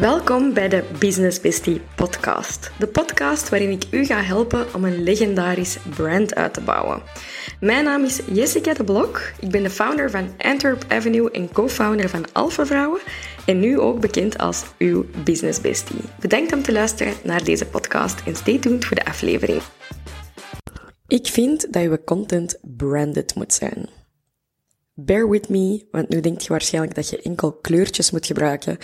Welkom bij de Business Bestie podcast. De podcast waarin ik u ga helpen om een legendarisch brand uit te bouwen. Mijn naam is Jessica de Blok. Ik ben de founder van Antwerp Avenue en co-founder van Alpha Vrouwen. En nu ook bekend als uw Business Bestie. Bedankt om te luisteren naar deze podcast en stay tuned voor de aflevering. Ik vind dat je content branded moet zijn. Bear with me, want nu denk je waarschijnlijk dat je enkel kleurtjes moet gebruiken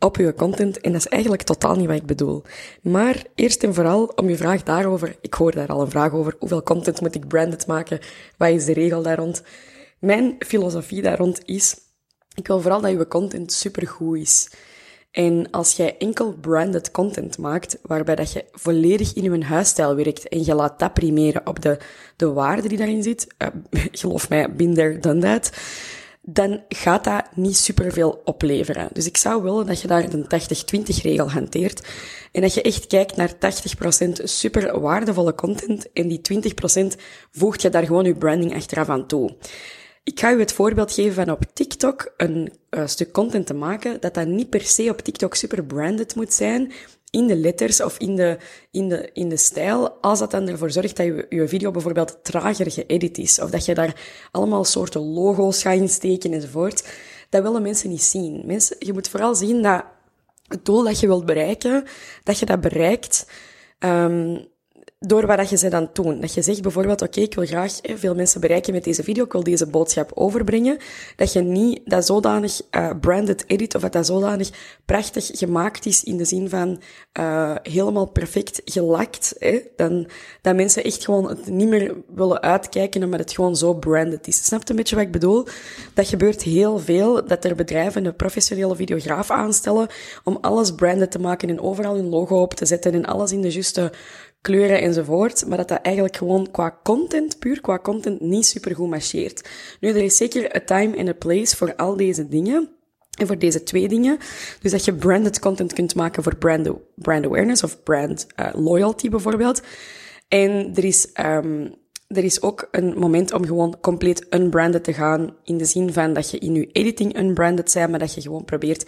op uw content. En dat is eigenlijk totaal niet wat ik bedoel. Maar eerst en vooral om je vraag daarover. Ik hoor daar al een vraag over. Hoeveel content moet ik branded maken? Wat is de regel daar rond? Mijn filosofie daar rond is, ik wil vooral dat je content supergoed is. En als jij enkel branded content maakt, waarbij dat je volledig in je huisstijl werkt en je laat dat primeren op de, de waarde die daarin zit, uh, geloof mij, binder dan dat, dan gaat dat niet superveel opleveren. Dus ik zou willen dat je daar de 80-20 regel hanteert en dat je echt kijkt naar 80% super waardevolle content en die 20% voegt je daar gewoon je branding achteraf aan toe. Ik ga u het voorbeeld geven van op TikTok een uh, stuk content te maken, dat dat niet per se op TikTok super branded moet zijn, in de letters of in de, in de, in de stijl, als dat dan ervoor zorgt dat je, je video bijvoorbeeld trager geëdit is, of dat je daar allemaal soorten logo's gaat insteken enzovoort, dat willen mensen niet zien. Mensen, je moet vooral zien dat het doel dat je wilt bereiken, dat je dat bereikt, um, door wat je ze dan doen. Dat je zegt bijvoorbeeld, oké, ik wil graag veel mensen bereiken met deze video, ik wil deze boodschap overbrengen. Dat je niet dat zodanig uh, branded edit of dat dat zodanig prachtig gemaakt is in de zin van uh, helemaal perfect gelakt. Hè? Dan, dat mensen echt gewoon het niet meer willen uitkijken omdat het gewoon zo branded is. Snap je een beetje wat ik bedoel? Dat gebeurt heel veel, dat er bedrijven een professionele videograaf aanstellen om alles branded te maken en overal hun logo op te zetten en alles in de juiste kleuren enzovoort, maar dat dat eigenlijk gewoon qua content, puur qua content, niet supergoed marcheert. Nu, er is zeker een time en a place voor al deze dingen. En voor deze twee dingen. Dus dat je branded content kunt maken voor brand, brand awareness of brand uh, loyalty bijvoorbeeld. En er is, um, er is ook een moment om gewoon compleet unbranded te gaan. In de zin van dat je in je editing unbranded bent, maar dat je gewoon probeert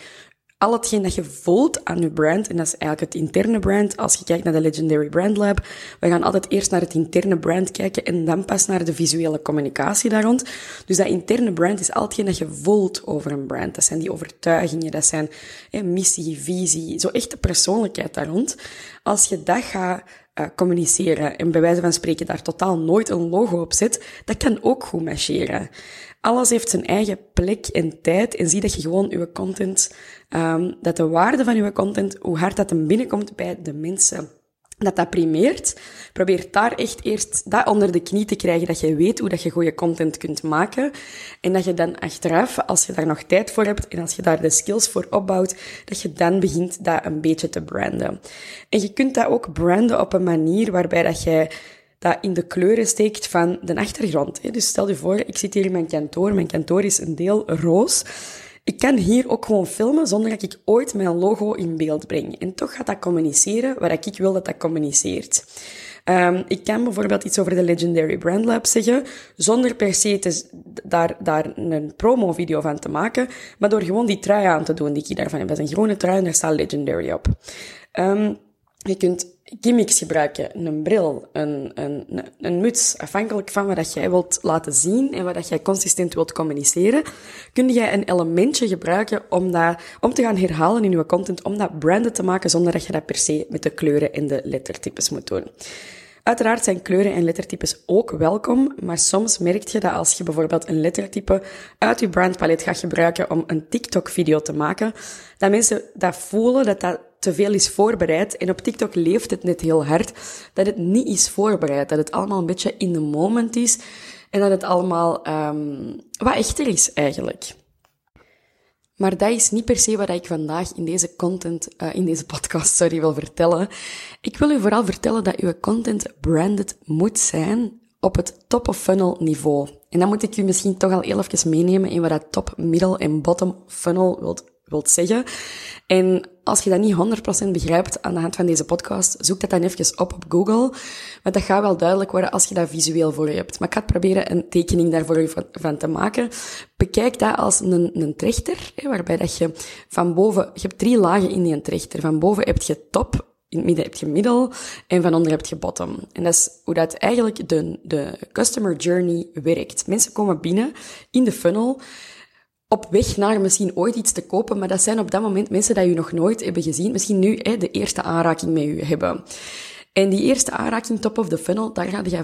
al hetgeen dat je voelt aan je brand, en dat is eigenlijk het interne brand. Als je kijkt naar de Legendary Brand Lab, we gaan altijd eerst naar het interne brand kijken en dan pas naar de visuele communicatie daar rond. Dus dat interne brand is al hetgeen dat je voelt over een brand. Dat zijn die overtuigingen, dat zijn missie, visie, zo echt de persoonlijkheid daar rond. Als je dat gaat uh, communiceren en bij wijze van spreken daar totaal nooit een logo op zet, dat kan ook goed marcheren. Alles heeft zijn eigen plek en tijd en zie dat je gewoon je content, um, dat de waarde van je content, hoe hard dat hem binnenkomt bij de mensen dat dat primeert. Probeer daar echt eerst dat onder de knie te krijgen, dat je weet hoe dat je goede content kunt maken. En dat je dan achteraf, als je daar nog tijd voor hebt en als je daar de skills voor opbouwt, dat je dan begint dat een beetje te branden. En je kunt dat ook branden op een manier waarbij dat jij dat in de kleuren steekt van de achtergrond. Dus stel je voor, ik zit hier in mijn kantoor. Mijn kantoor is een deel roos. Ik kan hier ook gewoon filmen zonder dat ik ooit mijn logo in beeld breng. En toch gaat dat communiceren waar ik wil dat dat communiceert. Um, ik kan bijvoorbeeld iets over de Legendary Brand Lab zeggen, zonder per se te, daar, daar een promo-video van te maken, maar door gewoon die trui aan te doen die ik daarvan heb. Dat is een groene trui en daar staat Legendary op. Um, je kunt gimmicks gebruiken, een bril, een, een, een muts, afhankelijk van wat jij wilt laten zien en wat jij consistent wilt communiceren, kun jij een elementje gebruiken om, dat, om te gaan herhalen in je content, om dat branded te maken zonder dat je dat per se met de kleuren en de lettertypes moet doen. Uiteraard zijn kleuren en lettertypes ook welkom, maar soms merk je dat als je bijvoorbeeld een lettertype uit je brandpalet gaat gebruiken om een TikTok-video te maken, dat mensen dat voelen dat dat te veel is voorbereid. En op TikTok leeft het net heel hard dat het niet is voorbereid. Dat het allemaal een beetje in the moment is. En dat het allemaal um, wat echter is eigenlijk. Maar dat is niet per se wat ik vandaag in deze content, uh, in deze podcast, sorry, wil vertellen. Ik wil u vooral vertellen dat uw content branded moet zijn op het top of funnel niveau. En dan moet ik u misschien toch al heel even meenemen in wat dat top, middle en bottom funnel wilt, wilt zeggen. En als je dat niet 100% begrijpt aan de hand van deze podcast, zoek dat dan even op op Google. Want dat gaat wel duidelijk worden als je dat visueel voor je hebt. Maar ik ga het proberen een tekening daarvoor van te maken. Bekijk dat als een, een trechter, waarbij dat je van boven, je hebt drie lagen in die trechter. Van boven heb je top, in het midden heb je middel en van onder heb je bottom. En dat is hoe dat eigenlijk de, de customer journey werkt. Mensen komen binnen in de funnel op weg naar misschien ooit iets te kopen, maar dat zijn op dat moment mensen die u nog nooit hebben gezien, misschien nu hè, de eerste aanraking met u hebben. En die eerste aanraking, top of the funnel, daar ga je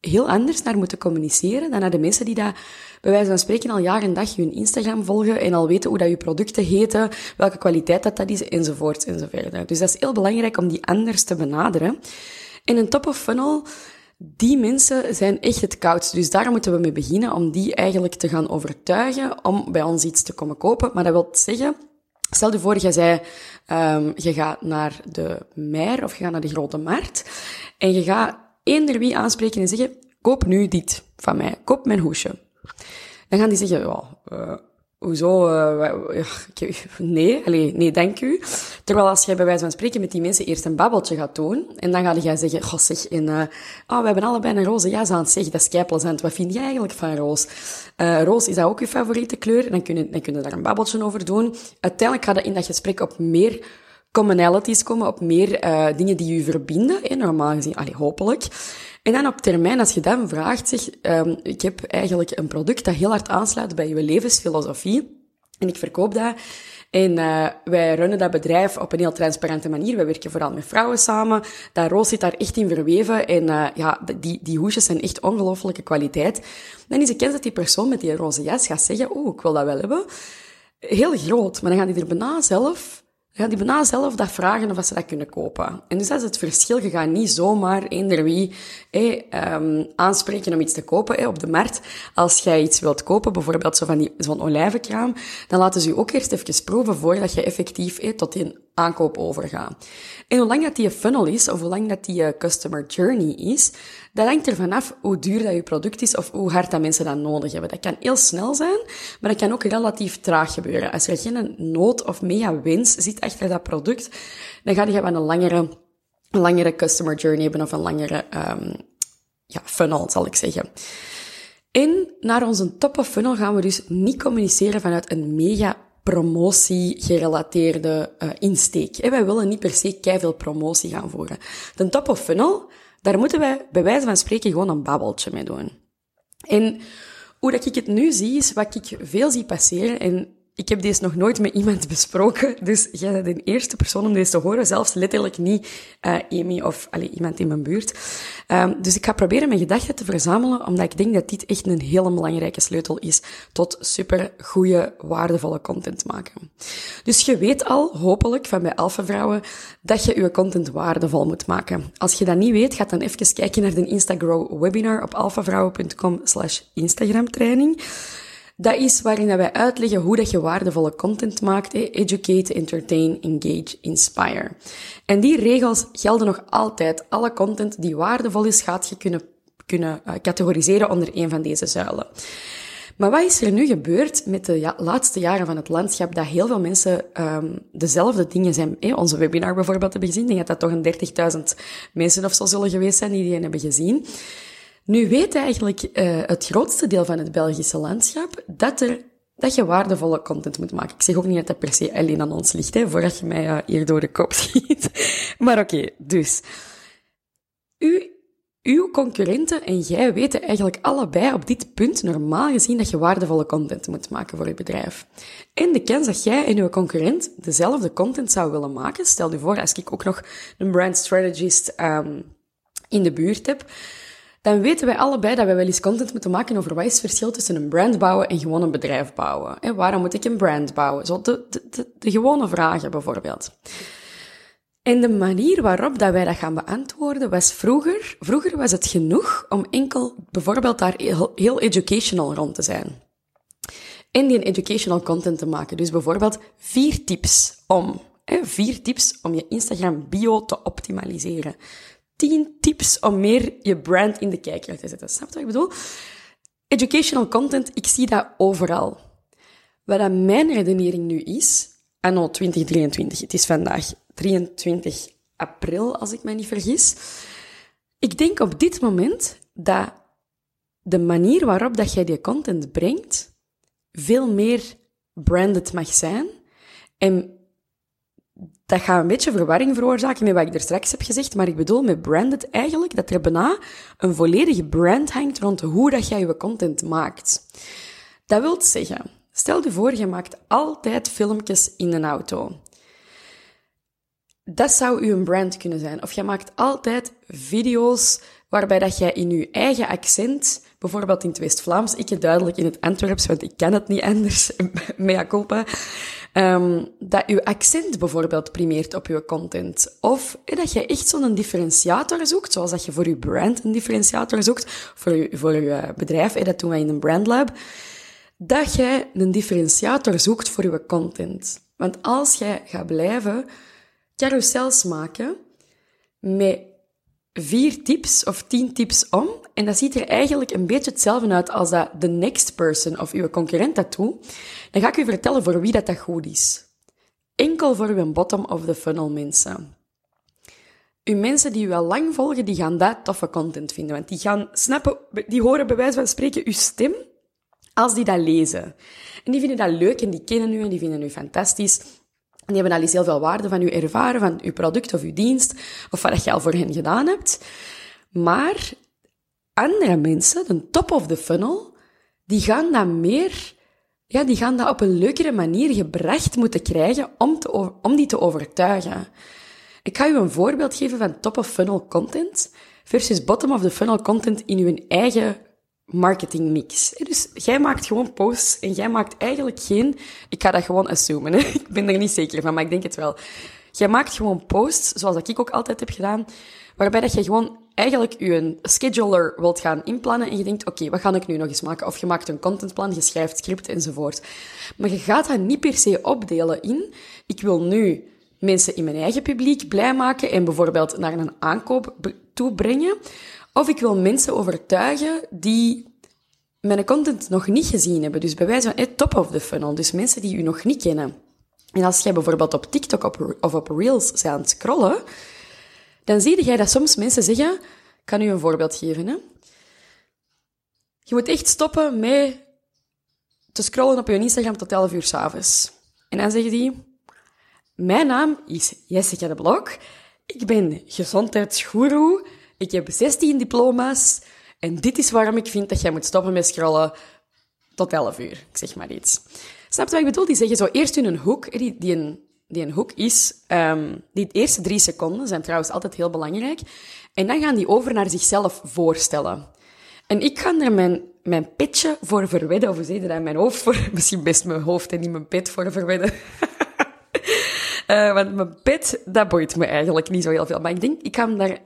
heel anders naar moeten communiceren dan naar de mensen die dat, bij wijze van spreken, al jaar en dag hun Instagram volgen en al weten hoe dat je producten heten, welke kwaliteit dat, dat is, enzovoort, enzovoort. Dus dat is heel belangrijk om die anders te benaderen. En een top of funnel, die mensen zijn echt het koudst. Dus daar moeten we mee beginnen om die eigenlijk te gaan overtuigen om bij ons iets te komen kopen. Maar dat wil zeggen, stel je voor, je zei, um, je gaat naar de mer of je gaat naar de grote markt en je gaat eender wie aanspreken en zeggen, koop nu dit van mij, koop mijn hoesje. Dan gaan die zeggen, ja, uh, hoezo, uh, nee, nee, dank u. Terwijl als jij bij wijze van spreken met die mensen eerst een babbeltje gaat doen, en dan ga jij zeggen, goh zeg, en, uh, oh, we hebben allebei een roze jas aan, zeg, dat is keiplezant. Wat vind jij eigenlijk van roos? Uh, roos, is dat ook je favoriete kleur? Dan kun je, dan kun je daar een babbeltje over doen. Uiteindelijk gaat het in dat gesprek op meer commonalities komen, op meer dingen die je verbinden, hè, normaal gezien, hopelijk. En dan op termijn, als je dan vraagt, zeg, um, ik heb eigenlijk een product dat heel hard aansluit bij je levensfilosofie. En ik verkoop dat. En uh, wij runnen dat bedrijf op een heel transparante manier. Wij werken vooral met vrouwen samen. Dat roos zit daar echt in verweven. En uh, ja, die, die hoesjes zijn echt ongelooflijke kwaliteit. Dan is de kans dat die persoon met die roze jas gaat zeggen, oeh, ik wil dat wel hebben. Heel groot. Maar dan gaan die er bijna zelf ja, die bijna zelf dat vragen of ze dat kunnen kopen. En dus dat is het verschil. Je gaat niet zomaar eender wie um, aanspreken om iets te kopen hey, op de markt. Als jij iets wilt kopen, bijvoorbeeld zo van die, zo'n olijvenkraam, dan laten ze je ook eerst even proeven voordat je effectief hey, tot die aankoop overgaat. En hoe lang dat die funnel is, of hoe lang dat die eh, customer journey is, dat hangt er vanaf hoe duur dat je product is of hoe hard dat mensen dat nodig hebben. Dat kan heel snel zijn, maar dat kan ook relatief traag gebeuren. Als er geen nood of mega wens zit achter dat product, dan ga je wel een langere, langere customer journey hebben of een langere um, ja, funnel, zal ik zeggen. En naar onze top of funnel gaan we dus niet communiceren vanuit een mega promotie-gerelateerde uh, insteek. En wij willen niet per se veel promotie gaan voeren. De top of funnel, daar moeten wij bij wijze van spreken gewoon een babbeltje mee doen. En hoe dat ik het nu zie, is wat ik veel zie passeren. En ik heb deze nog nooit met iemand besproken, dus jij bent de eerste persoon om deze te horen, zelfs letterlijk niet uh, Amy of allee, iemand in mijn buurt. Um, dus ik ga proberen mijn gedachten te verzamelen, omdat ik denk dat dit echt een hele belangrijke sleutel is tot super goede, waardevolle content maken. Dus je weet al, hopelijk, van bij Alpha Vrouwen, dat je je content waardevol moet maken. Als je dat niet weet, ga dan even kijken naar de Instagram webinar op alphavrouwen.com slash Instagram training. Dat is waarin wij uitleggen hoe dat je waardevolle content maakt. Educate, entertain, engage, inspire. En die regels gelden nog altijd. Alle content die waardevol is, gaat je kunnen, kunnen uh, categoriseren onder een van deze zuilen. Maar wat is er nu gebeurd met de ja, laatste jaren van het landschap, dat heel veel mensen um, dezelfde dingen zijn, eh, onze webinar bijvoorbeeld hebben gezien, ik denk dat dat toch een 30.000 mensen of zo zullen geweest zijn die die hebben gezien. Nu weet eigenlijk uh, het grootste deel van het Belgische landschap dat, er, dat je waardevolle content moet maken. Ik zeg ook niet dat dat per se alleen aan ons ligt, hè, voordat je mij uh, hier door de kop schiet. maar oké, dus. U, uw concurrenten en jij weten eigenlijk allebei op dit punt normaal gezien dat je waardevolle content moet maken voor je bedrijf. En de kans dat jij en uw concurrent dezelfde content zou willen maken, stel je voor als ik ook nog een brand strategist um, in de buurt heb, dan weten wij allebei dat wij wel eens content moeten maken over wat is het verschil tussen een brand bouwen en gewoon een bedrijf bouwen. En waarom moet ik een brand bouwen? Zo de, de, de, gewone vragen bijvoorbeeld. En de manier waarop dat wij dat gaan beantwoorden was vroeger, vroeger was het genoeg om enkel bijvoorbeeld daar heel, educational rond te zijn. En die educational content te maken. Dus bijvoorbeeld vier tips om, vier tips om je Instagram bio te optimaliseren. 10 tips om meer je brand in de kijker te zetten. Snap je wat ik bedoel? Educational content, ik zie dat overal. Wat mijn redenering nu is, anno 2023, het is vandaag 23 april, als ik me niet vergis. Ik denk op dit moment dat de manier waarop dat jij die content brengt, veel meer branded mag zijn en dat gaat een beetje verwarring veroorzaken met wat ik er straks heb gezegd, maar ik bedoel met branded eigenlijk dat er bijna een volledige brand hangt rond hoe dat jij je content maakt. Dat wil zeggen, stel je voor, je maakt altijd filmpjes in een auto. Dat zou uw brand kunnen zijn. Of je maakt altijd video's waarbij dat jij in je eigen accent, bijvoorbeeld in het West-Vlaams, ik duidelijk in het Antwerps, want ik kan het niet anders, mea culpa, Um, dat uw accent bijvoorbeeld primeert op uw content. Of dat je echt zo'n differentiator zoekt, zoals dat je voor je brand een differentiator zoekt, voor je, voor je bedrijf, dat doen wij in een brandlab, dat jij een differentiator zoekt voor je content. Want als jij gaat blijven carousels maken met vier tips of tien tips om. En dat ziet er eigenlijk een beetje hetzelfde uit als dat de next person of uw concurrent dat doet. Dan ga ik u vertellen voor wie dat, dat goed is. Enkel voor uw bottom of the funnel mensen. Uw mensen die u al lang volgen, die gaan dat toffe content vinden. Want die gaan snappen, die horen bij wijze van spreken uw stem als die dat lezen. En die vinden dat leuk en die kennen u en die vinden u fantastisch. Die hebben al eens heel veel waarde van u ervaren, van uw product of uw dienst, of wat je al voor hen gedaan hebt. Maar andere mensen, de top of the funnel, die gaan dat meer, ja, die gaan dat op een leukere manier gebracht moeten krijgen om, te, om die te overtuigen. Ik ga u een voorbeeld geven van top of funnel content versus bottom of the funnel content in uw eigen marketingmix. Dus jij maakt gewoon posts en jij maakt eigenlijk geen... Ik ga dat gewoon assumen, hè. ik ben er niet zeker van, maar ik denk het wel. Jij maakt gewoon posts, zoals ik ook altijd heb gedaan, waarbij dat je gewoon eigenlijk je scheduler wilt gaan inplannen en je denkt, oké, wat ga ik nu nog eens maken? Of je maakt een contentplan, je schrijft script enzovoort. Maar je gaat dat niet per se opdelen in, ik wil nu mensen in mijn eigen publiek blij maken en bijvoorbeeld naar een aankoop toe brengen. Of ik wil mensen overtuigen die mijn content nog niet gezien hebben. Dus bij wijze van hey, top of the funnel. Dus mensen die u nog niet kennen. En als jij bijvoorbeeld op TikTok of op Reels bent aan het scrollen, dan zie je dat soms mensen zeggen... Ik kan u een voorbeeld geven. Hè? Je moet echt stoppen met te scrollen op je Instagram tot 11 uur s'avonds. En dan zeggen die, mijn naam is Jessica de Blok. Ik ben gezondheidsgoeroe. Ik heb 16 diploma's. En dit is waarom ik vind dat jij moet stoppen met scrollen tot 11 uur. Ik zeg maar iets. Snap je wat ik bedoel? Die zeggen zo eerst in een hoek, die, die, een, die een hoek is, um, die eerste drie seconden zijn trouwens altijd heel belangrijk. En dan gaan die over naar zichzelf voorstellen. En ik ga er mijn, mijn pitje voor verwedden, of hoe zeg dat, mijn hoofd voor, misschien best mijn hoofd en niet mijn pit voor verwedden. uh, want mijn pit, dat boeit me eigenlijk niet zo heel veel. Maar ik denk, ik kan daar,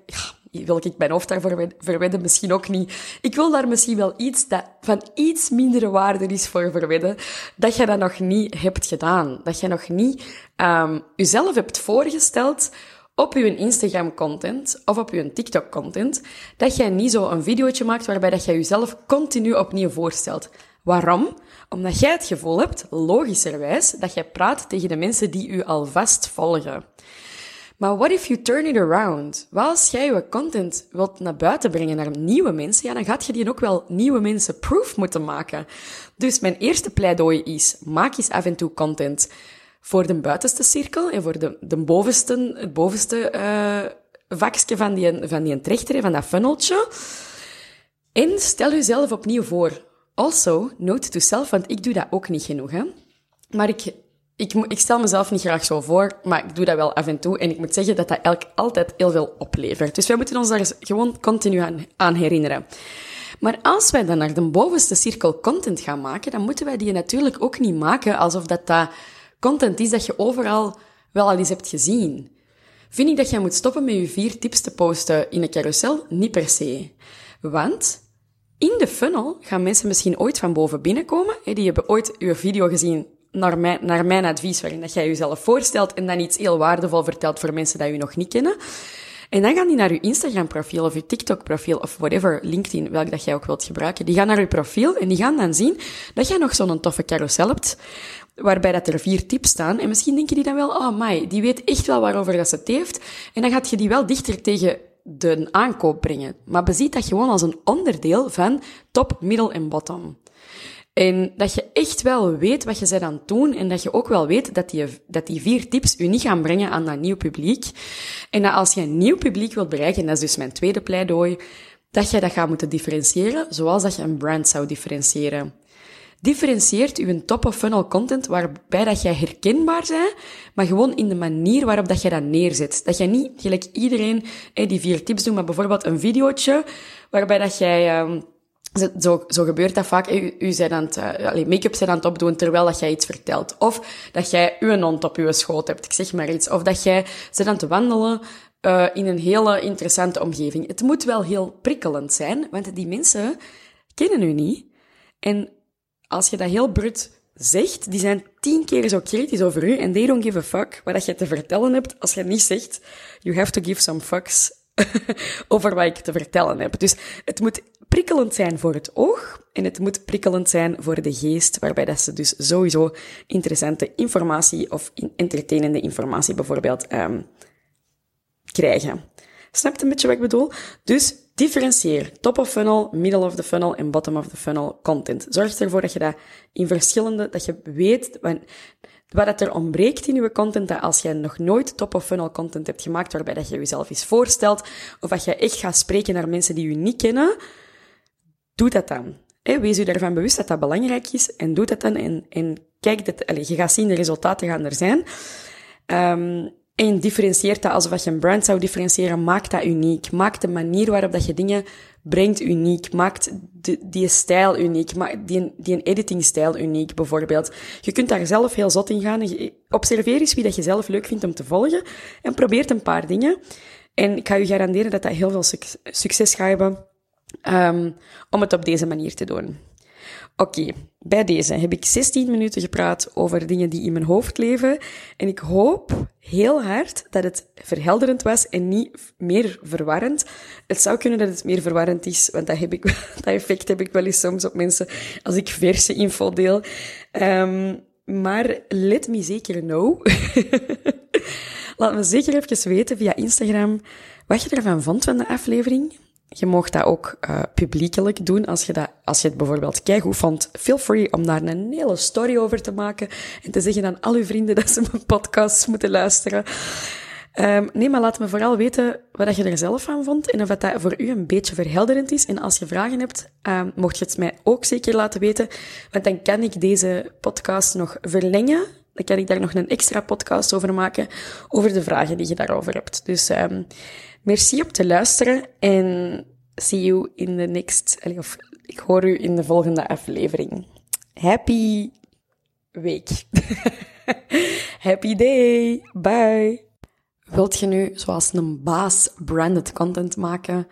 wil ik mijn hoofd daarvoor verwedden? Misschien ook niet. Ik wil daar misschien wel iets dat van iets mindere waarde is voor verwedden, dat je dat nog niet hebt gedaan. Dat je nog niet um, jezelf hebt voorgesteld op je Instagram-content of op je TikTok-content, dat jij niet zo een videootje maakt waarbij dat jij jezelf continu opnieuw voorstelt. Waarom? Omdat jij het gevoel hebt, logischerwijs, dat jij praat tegen de mensen die u alvast volgen. Maar what if you turn it around? Als jij je content wilt naar buiten brengen naar nieuwe mensen? Ja, dan gaat je die ook wel nieuwe mensen proof moeten maken. Dus mijn eerste pleidooi is, maak eens af en toe content voor de buitenste cirkel en voor de, de bovenste, het bovenste uh, vakje van die, van die trechter, van dat funneltje. En stel jezelf opnieuw voor. Also, note to self, want ik doe dat ook niet genoeg. Hè? Maar ik ik, ik stel mezelf niet graag zo voor, maar ik doe dat wel af en toe. En ik moet zeggen dat dat elk altijd heel veel oplevert. Dus wij moeten ons daar gewoon continu aan, aan herinneren. Maar als wij dan naar de bovenste cirkel content gaan maken, dan moeten wij die natuurlijk ook niet maken alsof dat, dat content is dat je overal wel al eens hebt gezien. Vind ik dat jij moet stoppen met je vier tips te posten in een carousel? Niet per se. Want in de funnel gaan mensen misschien ooit van boven binnenkomen. Die hebben ooit je video gezien naar mijn, naar mijn advies, waarin dat jij jezelf voorstelt en dan iets heel waardevol vertelt voor mensen die je nog niet kennen. En dan gaan die naar je Instagram-profiel of je TikTok-profiel of whatever, LinkedIn, welk dat jij ook wilt gebruiken. Die gaan naar je profiel en die gaan dan zien dat jij nog zo'n toffe carousel hebt, waarbij dat er vier tips staan. En misschien denken die dan wel, oh my, die weet echt wel waarover dat ze het heeft. En dan gaat je die wel dichter tegen de aankoop brengen. Maar beziet dat gewoon als een onderdeel van top, middle en bottom. En dat je echt wel weet wat je bent aan het doen en dat je ook wel weet dat die, dat die vier tips je niet gaan brengen aan dat nieuw publiek. En dat als je een nieuw publiek wilt bereiken, en dat is dus mijn tweede pleidooi, dat je dat gaat moeten differentiëren zoals dat je een brand zou differentiëren. Differentieert uw top-of-funnel content waarbij dat jij herkenbaar bent, maar gewoon in de manier waarop dat je dat neerzet. Dat jij niet gelijk iedereen die vier tips doet, maar bijvoorbeeld een videootje waarbij dat jij... Um, zo, zo gebeurt dat vaak. U, u het, uh, make-up zijn aan het opdoen terwijl dat jij iets vertelt. Of dat jij uw hond op je schoot hebt, ik zeg maar iets. Of dat jij zit aan het wandelen uh, in een hele interessante omgeving. Het moet wel heel prikkelend zijn, want die mensen kennen u niet. En als je dat heel brut zegt, die zijn tien keer zo kritisch over u en they don't give a fuck wat je te vertellen hebt als je niet zegt, you have to give some fucks over wat ik te vertellen heb. Dus het moet prikkelend zijn voor het oog en het moet prikkelend zijn voor de geest, waarbij dat ze dus sowieso interessante informatie of entertainende informatie bijvoorbeeld um, krijgen. Snap je een beetje wat ik bedoel? Dus differentieer top of funnel, middle of the funnel en bottom of the funnel content. Zorg ervoor dat je dat in verschillende, dat je weet wat er ontbreekt in je content, dat als je nog nooit top of funnel content hebt gemaakt, waarbij dat je jezelf eens voorstelt, of dat je echt gaat spreken naar mensen die je niet kennen, doe dat dan. wees u ervan bewust dat dat belangrijk is en doe dat dan en, en kijk, dat, je gaat zien, de resultaten gaan er zijn. Um, en differentieert dat alsof je een brand zou differentiëren. Maak dat uniek. Maak de manier waarop dat je dingen brengt uniek. Maak de, die stijl uniek. Maak die, die editingstijl uniek, bijvoorbeeld. Je kunt daar zelf heel zot in gaan. Observeer eens wie dat je zelf leuk vindt om te volgen. En probeer een paar dingen. En ik ga je garanderen dat dat heel veel succes gaat hebben um, om het op deze manier te doen. Oké, bij deze heb ik 16 minuten gepraat over dingen die in mijn hoofd leven. En ik hoop heel hard dat het verhelderend was en niet meer verwarrend. Het zou kunnen dat het meer verwarrend is, want dat, heb ik, dat effect heb ik wel eens soms op mensen als ik verse info deel. Um, maar let me zeker know. Laat me zeker even weten via Instagram wat je ervan vond van de aflevering. Je mocht dat ook uh, publiekelijk doen. Als je, dat, als je het bijvoorbeeld keigoed vond, feel free om daar een hele story over te maken en te zeggen aan al uw vrienden dat ze mijn podcasts moeten luisteren. Um, nee, maar laat me vooral weten wat je er zelf van vond en of dat voor u een beetje verhelderend is. En als je vragen hebt, um, mocht je het mij ook zeker laten weten, want dan kan ik deze podcast nog verlengen. Dan kan ik daar nog een extra podcast over maken, over de vragen die je daarover hebt. Dus um, merci om te luisteren en see you in the next, of ik hoor u in de volgende aflevering. Happy week. Happy day. Bye. Wilt je nu, zoals een baas, branded content maken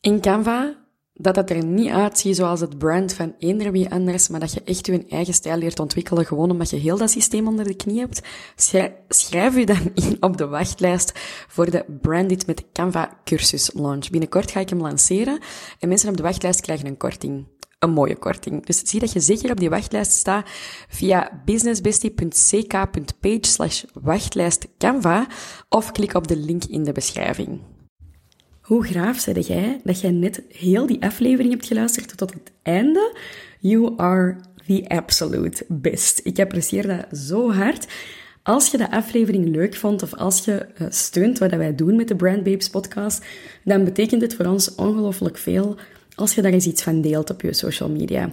in Canva? Dat het er niet uitziet zoals het brand van eender wie anders, maar dat je echt je eigen stijl leert ontwikkelen, gewoon omdat je heel dat systeem onder de knie hebt. Schrijf je dan in op de wachtlijst voor de Branded met Canva cursus launch. Binnenkort ga ik hem lanceren en mensen op de wachtlijst krijgen een korting een mooie korting. Dus zie dat je zeker op die wachtlijst staat via businessbestie.ck.page slash wachtlijst Canva of klik op de link in de beschrijving. Hoe graaf zei jij dat jij net heel die aflevering hebt geluisterd tot het einde? You are the absolute best. Ik apprecieer dat zo hard. Als je de aflevering leuk vond of als je eh, steunt wat wij doen met de Brand Babes podcast, dan betekent het voor ons ongelooflijk veel als je daar eens iets van deelt op je social media.